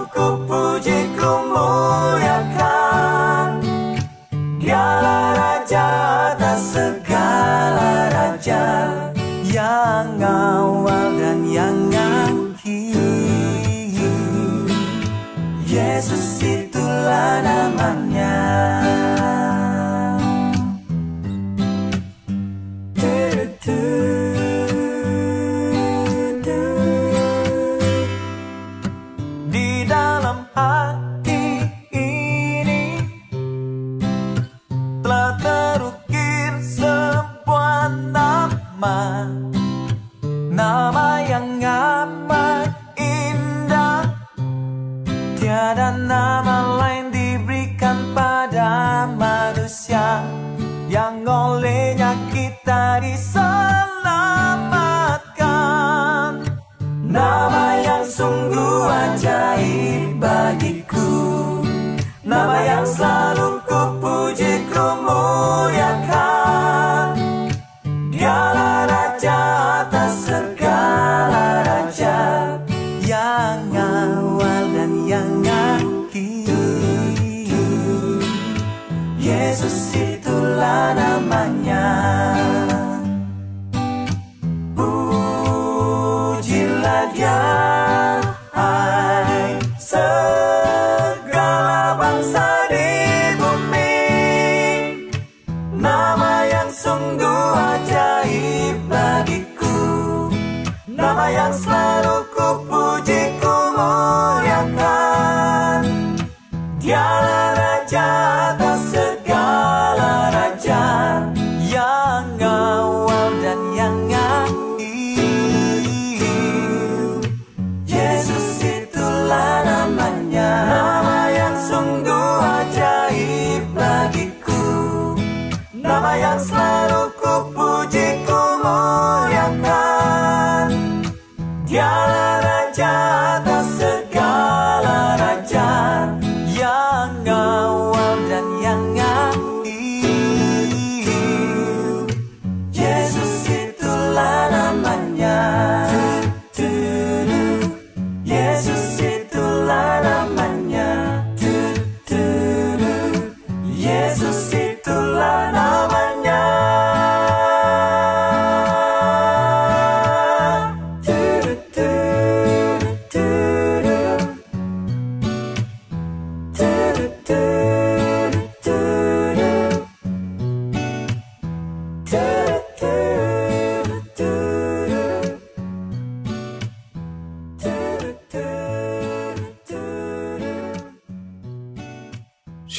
um copo de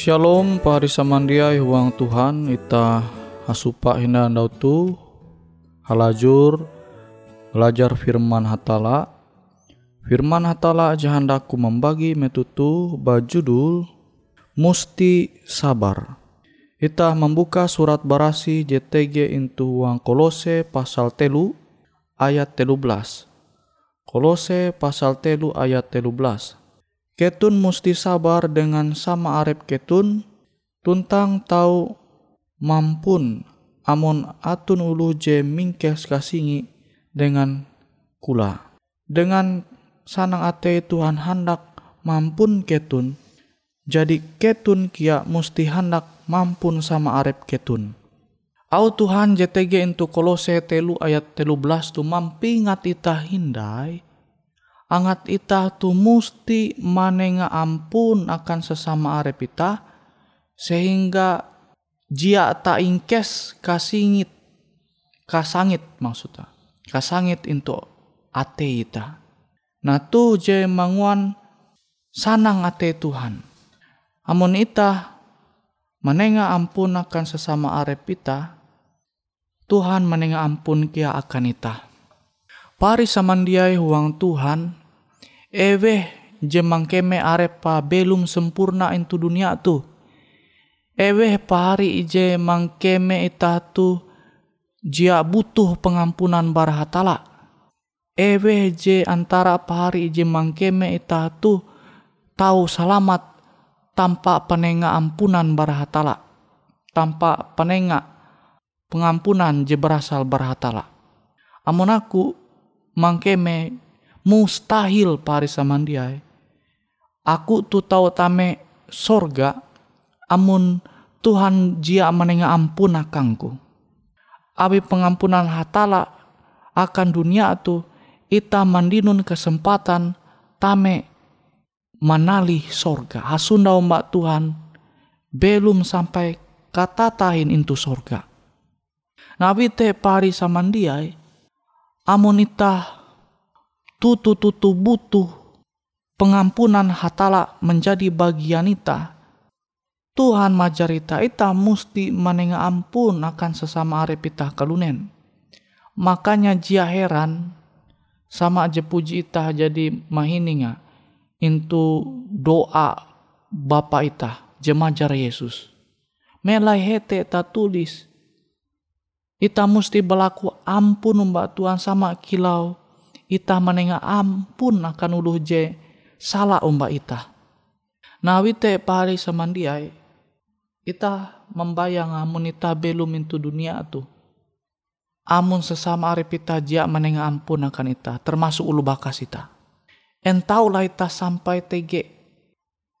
Shalom pahari samandiai huang Tuhan ita hasupa hina tu halajur belajar firman hatala firman hatala jahandaku membagi metutu bajudul musti sabar Ita membuka surat barasi JTG into uang kolose pasal telu ayat telu belas. Kolose pasal telu ayat telu belas. Ketun musti sabar dengan sama arep ketun, tuntang tahu mampun amon atun ulu je mingkes kasingi dengan kula. Dengan sanang ate Tuhan hendak mampun ketun, jadi ketun kia musti hendak mampun sama arep ketun. Au Tuhan JTG untuk kolose telu ayat telu belas tu mampingat ita hindai. Angat ita tu musti manenga ampun akan sesama arep ita. Sehingga jia tak ingkes kasingit. Kasangit maksudnya. Kasangit untuk ate ita. Nah tu je manguan sanang ate Tuhan. Amun ita menenga ampun akan sesama arep ita, Tuhan menenga ampun kia akan ita. Pari samandiai huang Tuhan, ewe jemang keme arepa belum sempurna into dunia tu. Ewe pari ije mangkeme ita tu jia butuh pengampunan barahatala. Ewe je antara pari ije mangkeme ita tu tahu selamat tanpa penenga ampunan barahatala. Tanpa penenga pengampunan je berasal berhatala. Amun aku mangkeme mustahil pari samandiai. Aku tu tahu tame sorga amun Tuhan jia menenga ampun akangku. Abi pengampunan hatala akan dunia tu ita mandinun kesempatan tame manali sorga. Hasunda mbak Tuhan belum sampai kata tahin into sorga. Nabi te pari samandiai amonita tutu tutu butuh pengampunan hatala menjadi bagian ita. Tuhan majarita ita musti menenga ampun akan sesama arep ita kalunen. Makanya jia heran sama aja puji ita jadi mahininga into doa Bapa ita jemajar Yesus. Melai hete ta tulis Ita mesti berlaku ampun mbak Tuhan sama kilau. Ita menengah ampun akan uluh je salah mbak ita. Nah wite pari samandiai. Ita membayang amun ita belum itu dunia tu. Amun sesama arif ita jia menengah ampun akan ita. Termasuk ulu bakas ita. Entau lah ita sampai tege.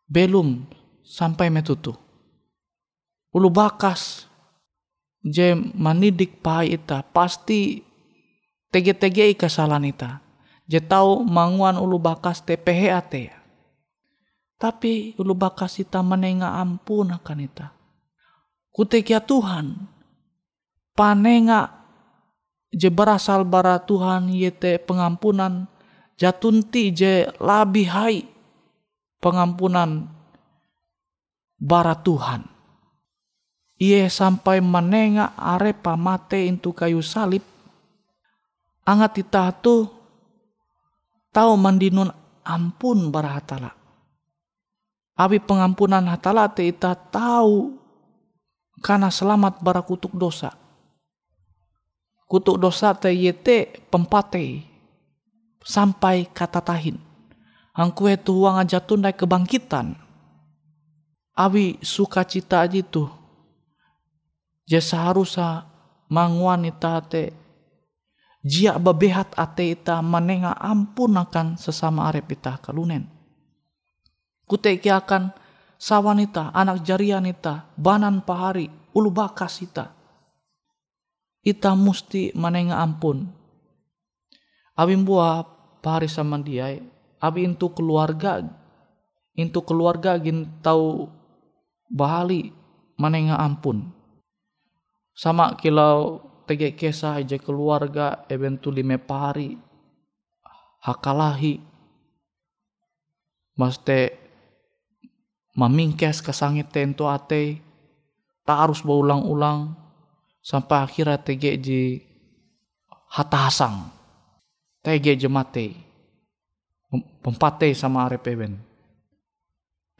Belum sampai metutu. Ulu bakas je manidik pai ita pasti tege-tege kesalahan ita. Je tahu manguan ulu bakas TPH ate. Tapi ulu bakas ita menenga ampun akan ita. Kutekia Tuhan. Panenga je berasal bara Tuhan yete pengampunan jatunti je labi hai pengampunan bara Tuhan ia sampai menengah arepa mate itu kayu salib angat tu tahu mandinun ampun barahatala abi pengampunan hatala te ita tahu karena selamat bara kutuk dosa. Kutuk dosa te yete pempate sampai kata tahin. Angkue tuang aja tundai kebangkitan. Abi sukacita aja tuh Je seharusnya mangwanita te jia bebehat ate ita manenga ampun akan sesama arep ita kalunen. Kuteki akan sawanita, anak jarian ita, banan pahari, ulu bakas ita. Ita musti manenga ampun. Abi buah pahari sama dia, abi itu keluarga, itu keluarga gin tau bahali manenga ampun sama kilau tege kesah aja keluarga eventu lime pari hakalahi. Maste mamingkes kesangit tento ate tak harus berulang-ulang sampai akhirnya tege ji hatahasang tege jemate pempate sama arep even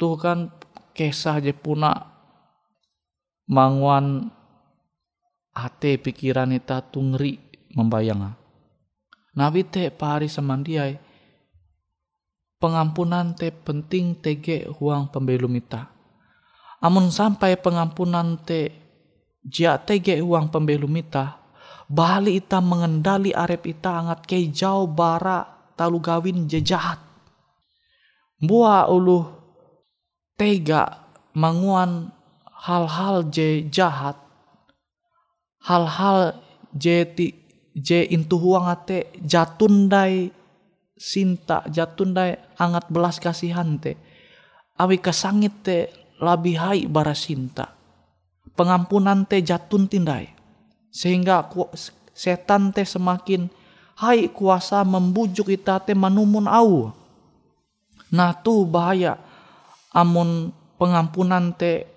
tuh kan kesah je puna manguan ate pikiran ita tungri membayang. Nabi te pari samandiai pengampunan te penting tege huang pembelum ita. Amun sampai pengampunan te jia tege huang pembelum ita, bali ita mengendali arep ita angat ke jauh bara talu gawin je jahat. Buah ulu tega manguan hal-hal je jahat, hal-hal je ti, je intu huang ate jatundai sinta jatundai angat belas kasihan te. Awi kesangit te lebih hai bara sinta. Pengampunan te jatun tindai sehingga setan te semakin hai kuasa membujuk kita te manumun au. Nah tu bahaya amun pengampunan te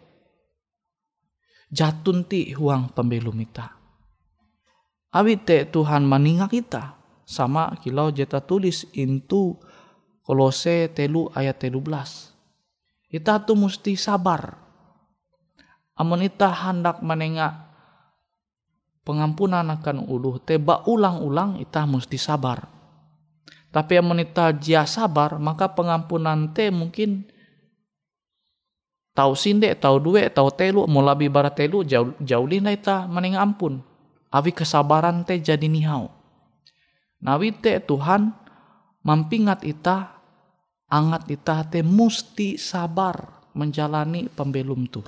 jatun ti huang pembelum ita awi te Tuhan maninga kita sama kilau jeta tulis intu kolose telu ayat telu belas kita tu mesti sabar. Amun ita hendak menengah pengampunan akan uluh teba ulang-ulang ita mesti sabar. Tapi amun ita jia sabar maka pengampunan te mungkin tahu sinde tahu duwe tahu telu mau lebih barat telu jauh jauh lina ita maning ampun. Awi kesabaran te jadi nihau. Nawi te Tuhan mampingat ita angat ita te musti sabar menjalani pembelum tuh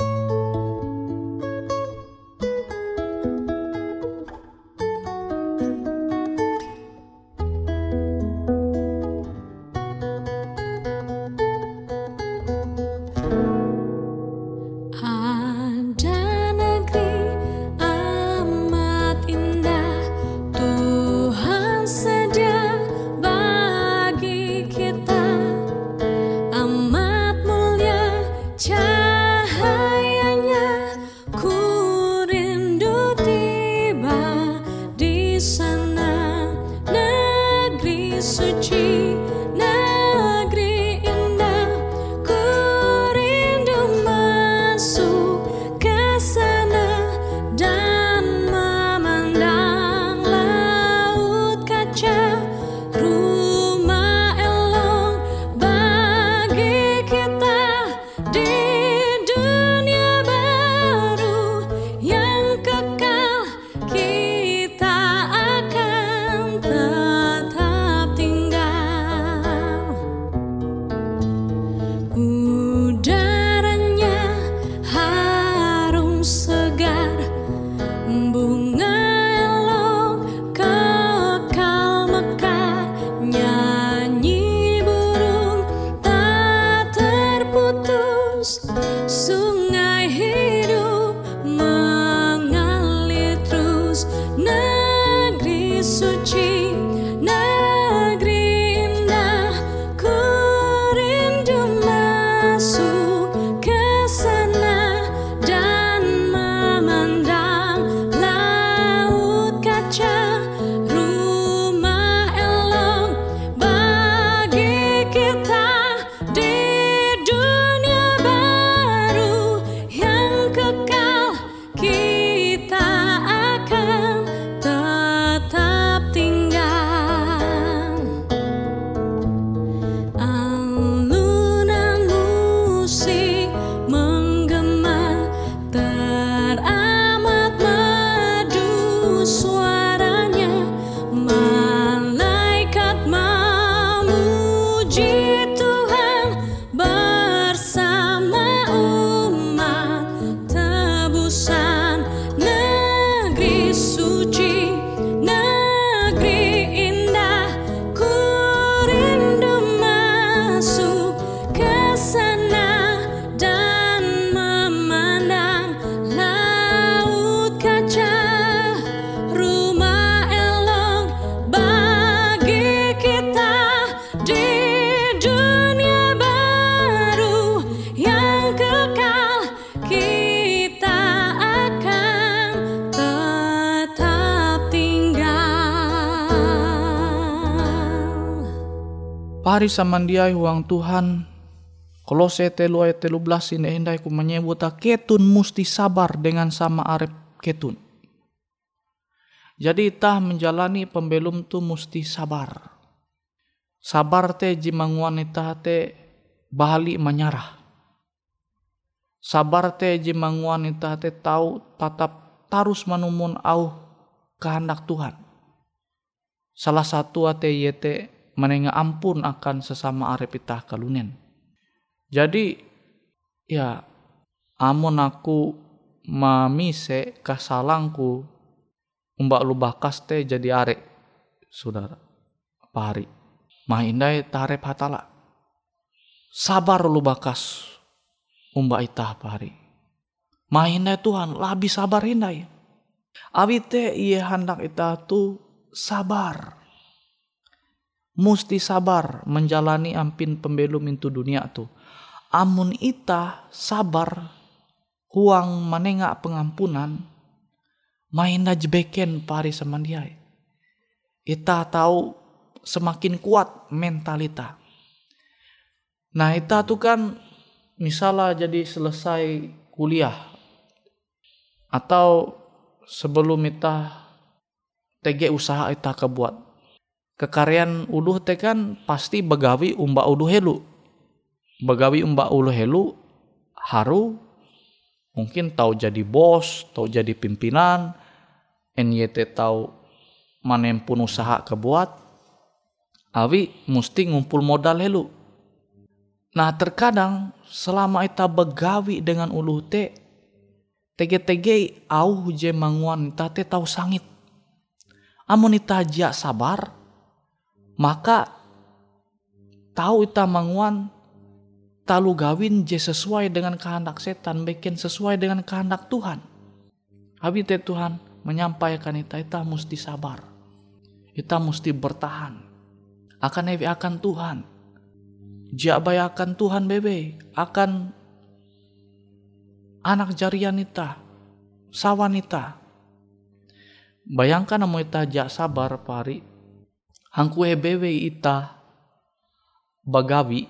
Pari samandiai huang Tuhan Kolose telu ayat telu belas ini hindai ku menyebut ketun musti sabar dengan sama arep ketun. Jadi tah menjalani pembelum tu musti sabar. Sabar te jimanguan ita te bahali menyarah. Sabar te jimanguan ita te tahu tatap tarus manumun au kehendak Tuhan. Salah satu ate yete menengah ampun akan sesama arep ita kalunen. Jadi ya amun aku mamise kasalangku umbak lu bakas teh jadi arek saudara. Pahari mahindai tarep hatala. Sabar lu bakas umbak itah pahari mahindai Tuhan labi sabar hindai abi teh iya hendak itah tu sabar musti sabar menjalani ampin pembelum itu dunia tu amun ita sabar huang menengak pengampunan main jebeken pari samandiai. Ita tahu semakin kuat mentalita. Nah ita tuh kan misalnya jadi selesai kuliah atau sebelum ita TG usaha ita kebuat. Kekarian uluh teh kan pasti begawi umba uluh helu. Begawi umba uluh helu haru mungkin tahu jadi bos, tahu jadi pimpinan, NYT tahu manempun usaha kebuat, awi mesti ngumpul modal helu. Nah terkadang selama ita begawi dengan ulu te, tege-tege au je manguan ita te tahu sangit. Amun ita sabar, maka tahu ita manguan talu gawin je sesuai dengan kehendak setan, bikin sesuai dengan kehendak Tuhan. Habis Tuhan menyampaikan kita, kita mesti sabar. Kita mesti bertahan. Akan evi akan Tuhan. Jabay akan Tuhan bebe. Akan anak jarian kita. Sawanita. Bayangkan namu ita jak sabar pari. Hangkue bebe ita bagawi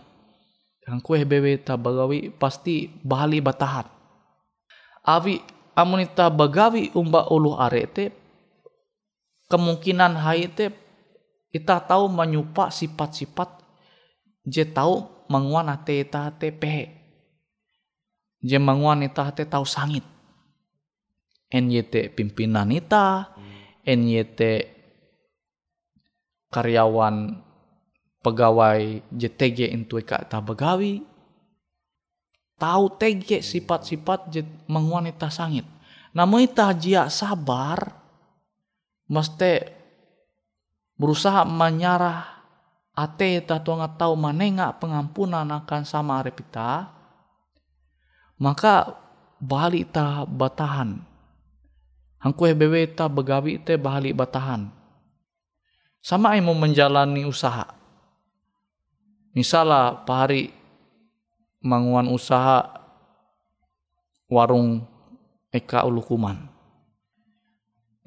yang kue bewe ta bagawi pasti bahali batahan. Awi amunita bagawi umba ulu arete kemungkinan hai te ita tahu menyupa sifat-sifat je tahu menguan ate ita te pehe. Je menguan ita te tahu sangit. NYT pimpinan ita, NYT karyawan pegawai JTG itu kata begawi tahu TG sifat-sifat mengwanita sangit. Namun ita jia sabar mesti berusaha menyarah ate ita nggak tahu manenga pengampunan akan sama arepita maka balik ta batahan. Hangkue bewe ta begawi te balik batahan sama yang mau menjalani usaha Misalnya Pak Hari manguan usaha warung Eka Ulukuman.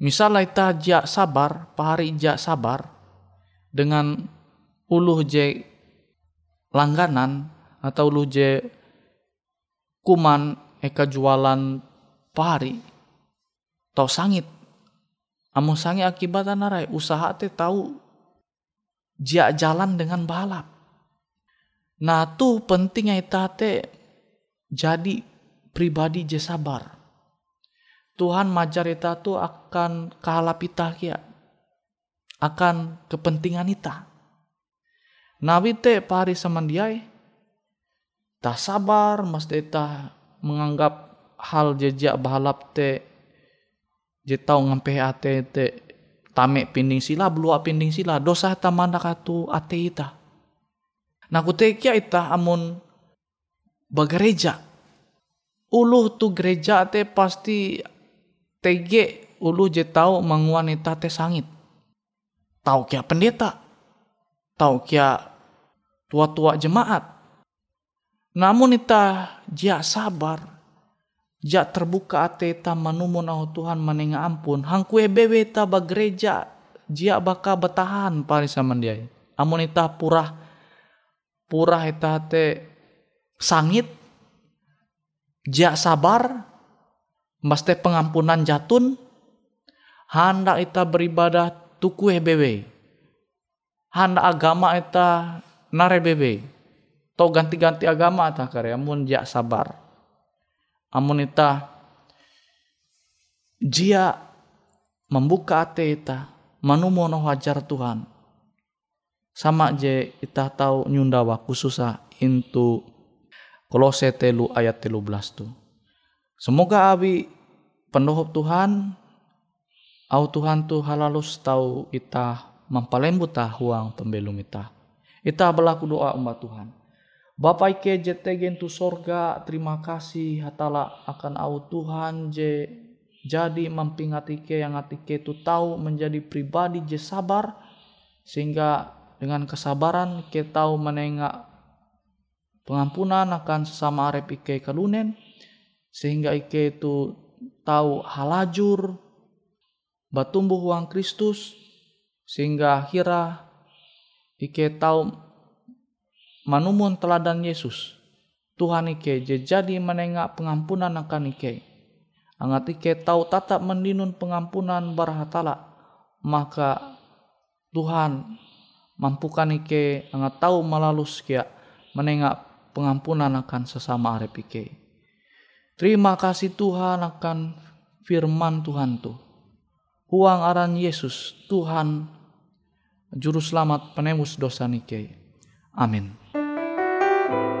Misalnya kita jak sabar, Pak Hari jak sabar dengan uluh je langganan atau uluh je kuman Eka jualan Pak Hari. Tau sangit. Amun sangit akibat narai usaha te tahu jak jalan dengan balap Nah tuh pentingnya te jadi pribadi je sabar. Tuhan majar ita tuh akan kahalap ita kia. Akan kepentingan ita. Nabi te pari samandiai. Tak sabar mas ita menganggap hal jejak bahalap te je tau ngampe ate te tame pinding sila belua pinding sila dosa ta mandak atu ate ita Nah kutekia ita amun bagereja. Uluh tu gereja te pasti tege ulu je tau ita te sangit. Tau kia pendeta. Tau kia tua-tua jemaat. Namun ita jia sabar. Jia terbuka ate ta manumun au Tuhan menenga ampun. Hangkue bewe ta bagereja. Jia baka betahan pari sama dia. Amun ita purah pura eta te sangit jak sabar mesti pengampunan jatun hendak kita beribadah tuku hebewe hendak agama kita nare bebe to ganti-ganti agama ta karya amun jak sabar amun ita jia membuka ate ita manumono hajar Tuhan. Sama je ita tahu nyundawa khususah into kolose telu ayat telu belas tu. Semoga abi pendohop Tuhan au Tuhan tu halalus tahu ita mampalembut huang pembelum ita. Ita berlaku doa umat Tuhan Bapak Ike JTG tu sorga, terima kasih hatala akan au Tuhan je jadi mampingati ke yang atike tu tahu menjadi pribadi je sabar sehingga dengan kesabaran kita tahu menengak pengampunan akan sesama arep ike kalunen sehingga ike itu tahu halajur batumbuh uang Kristus sehingga akhirnya ike tahu manumun teladan Yesus Tuhan ike jadi menengak pengampunan akan ike. Angat ike tahu tatap mendinun pengampunan barahatala maka Tuhan mampukan ike angat tahu malalus kia menengak pengampunan akan sesama arep ike. Terima kasih Tuhan akan firman Tuhan tuh huang aran Yesus Tuhan juru selamat penembus dosa nike. Amin thank you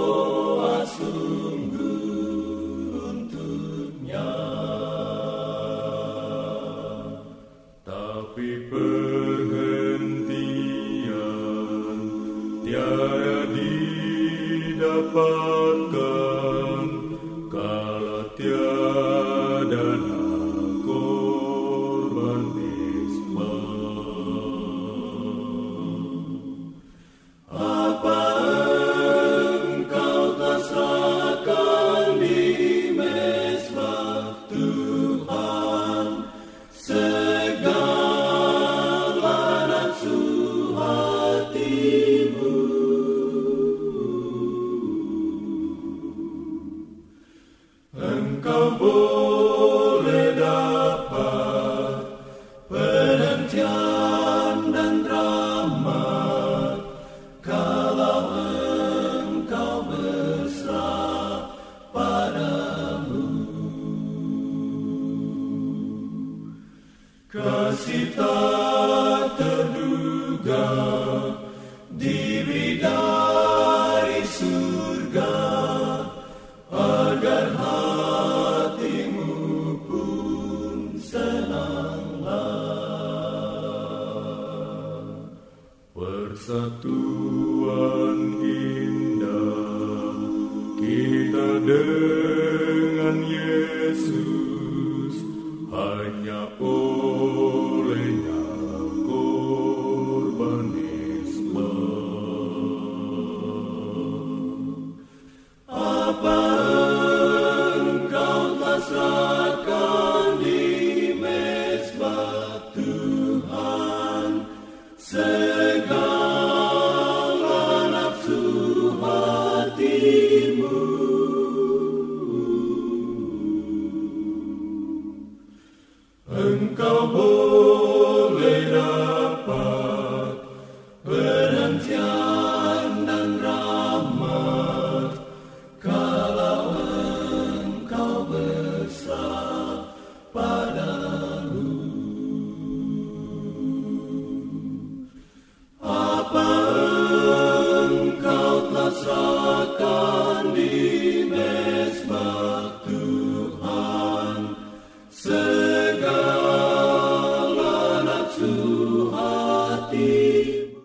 Champion.